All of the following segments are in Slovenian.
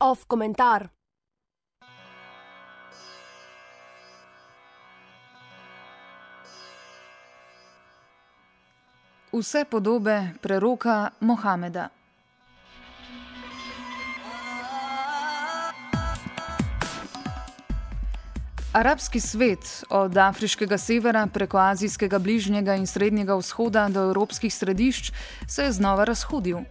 Off komentar. Vse podobe preroka Mohameda. Arabski svet, od afriškega severa preko azijskega bližnjega in srednjega vzhoda do evropskih središč, se je znova razhudil.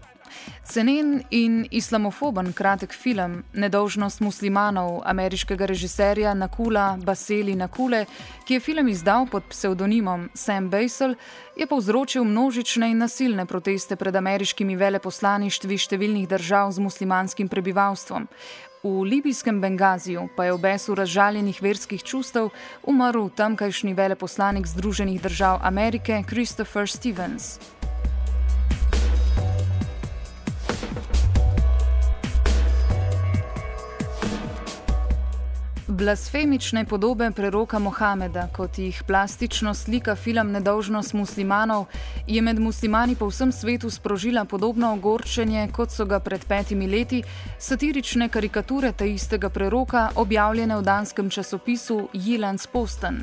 Cenen in islamofoben kratek film Nedolžnost muslimanov ameriškega režiserja Nakula Baseli Nakule, ki je film izdal pod psevdonimom Sam Basel, je povzročil množične in nasilne proteste pred ameriškimi veleposlaništvi številnih držav z muslimanskim prebivalstvom. V libijskem Bengaziju pa je v besu razžaljenih verskih čustev umrl tamkajšnji veleposlanik Združenih držav Amerike Christopher Stevens. Blasfemične podobe preroka Mohameda, kot jih plastično slika film Nedolžnost muslimanov, je med muslimani po vsem svetu sprožila podobno ogorčenje, kot so ga pred petimi leti satirične karikature ta istega preroka objavljene v danskem časopisu Jilans Posten.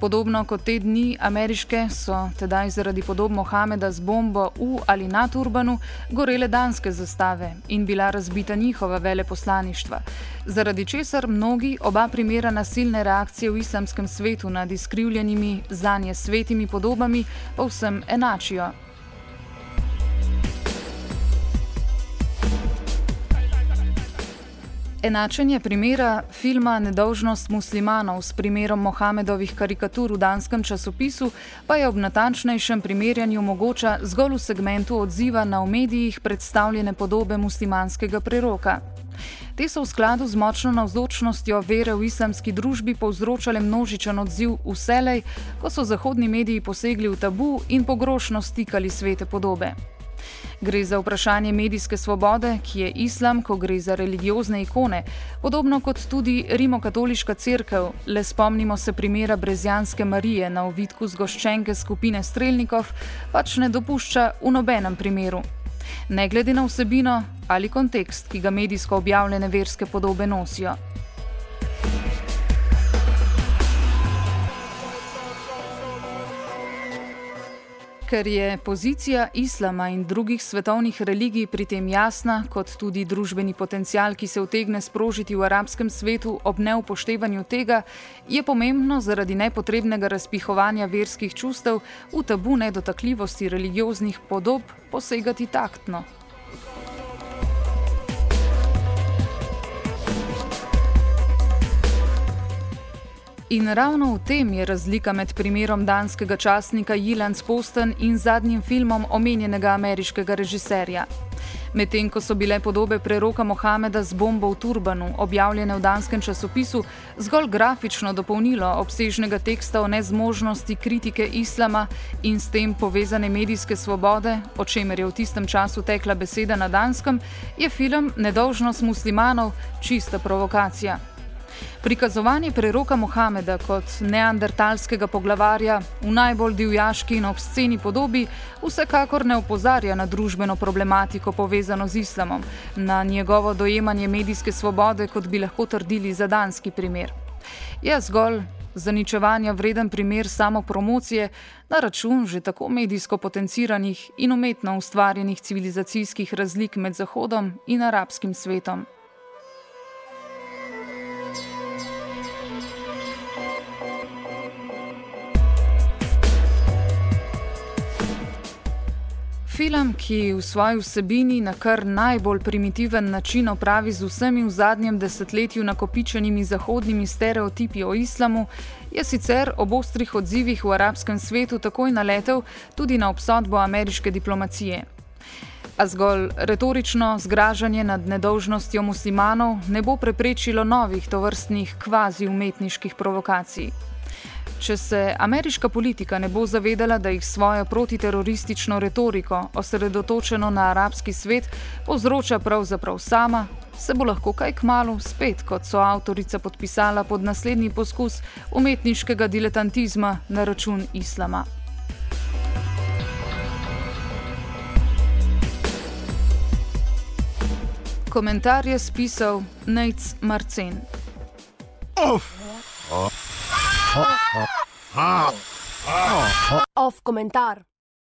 Podobno kot te dni ameriške so tedaj zaradi podob Mohameda z bombo v ali na turbanu gorele danske zastave in bila razbita njihova veleposlaništva, zaradi česar mnogi oba primera nasilne reakcije v islamskem svetu nad izkrivljenimi zanje svetimi podobami povsem enačijo. Enačenje primera filma Nedolžnost muslimanov s primerom Mohamedovih karikatur v danskem časopisu pa je ob natančnejšem primerjanju mogoča zgolj v segmentu odziva na v medijih predstavljene podobe muslimanskega preroka. Te so v skladu z močno navzočnostjo vere v islamski družbi povzročale množičen odziv vselej, ko so zahodni mediji posegli v tabu in pogrošno stikali svete podobe. Gre za vprašanje medijske svobode, ki je islam, ko gre za religiozne ikone, podobno kot tudi Rimokatoliška crkva. Le spomnimo se primera Brezjanske Marije na ovitku zgoščenke skupine streljnikov, pač ne dopušča v nobenem primeru. Ne glede na vsebino ali kontekst, ki ga medijsko objavljene verske podobe nosijo. Ker je pozicija islama in drugih svetovnih religij pri tem jasna, kot tudi družbeni potencial, ki se utegne sprožiti v arabskem svetu ob neupoštevanju tega, je pomembno zaradi nepotrebnega razpihovanja verskih čustev v tabu nedotakljivosti religioznih podob posegati taktno. In ravno v tem je razlika med primerom danskega časnika Jilans Posten in zadnjim filmom omenjenega ameriškega režiserja. Medtem ko so bile podobe preroka Mohameda z bombo v turbanu objavljene v danskem časopisu zgolj grafično dopolnilo obsežnega teksta o nezmožnosti kritike islama in s tem povezane medijske svobode, o čemer je v tistem času tekla beseda na danskem, je film Nedolžnost muslimanov čista provokacija. Prikazovanje preroka Mohameda kot neandertalskega poglavarja v najbolj divjaški in obsceni podobi vsekakor ne opozarja na družbeno problematiko povezano z islamom, na njegovo dojemanje medijske svobode, kot bi lahko trdili za danski primer. Je zgolj zaničevanja vreden primer samo promocije na račun že tako medijsko potenciranih in umetno ustvarjenih civilizacijskih razlik med Zahodom in arabskim svetom. Film, ki v svoji vsebini na kar najbolj primitiven način opravi z vsemi v zadnjem desetletju nakopičenimi zahodnimi stereotipi o islamu, je sicer ob ostrih odzivih v arabskem svetu takoj naletel tudi na obsodbo ameriške diplomacije. A zgolj retorično zgražanje nad nedolžnostjo muslimanov ne bo preprečilo novih tovrstnih kvazi umetniških provokacij. Če se ameriška politika ne bo zavedala, da jih svojo protiteroristično retoriko, osredotočeno na arabski svet, povzroča pravzaprav sama, se bo lahko kaj kmalo spet, kot so avtorica podpisala pod naslednji poskus umetniškega diletantizma na račun islama. Komentar je spisal Nates Marcen. Off. Off. Off komentar.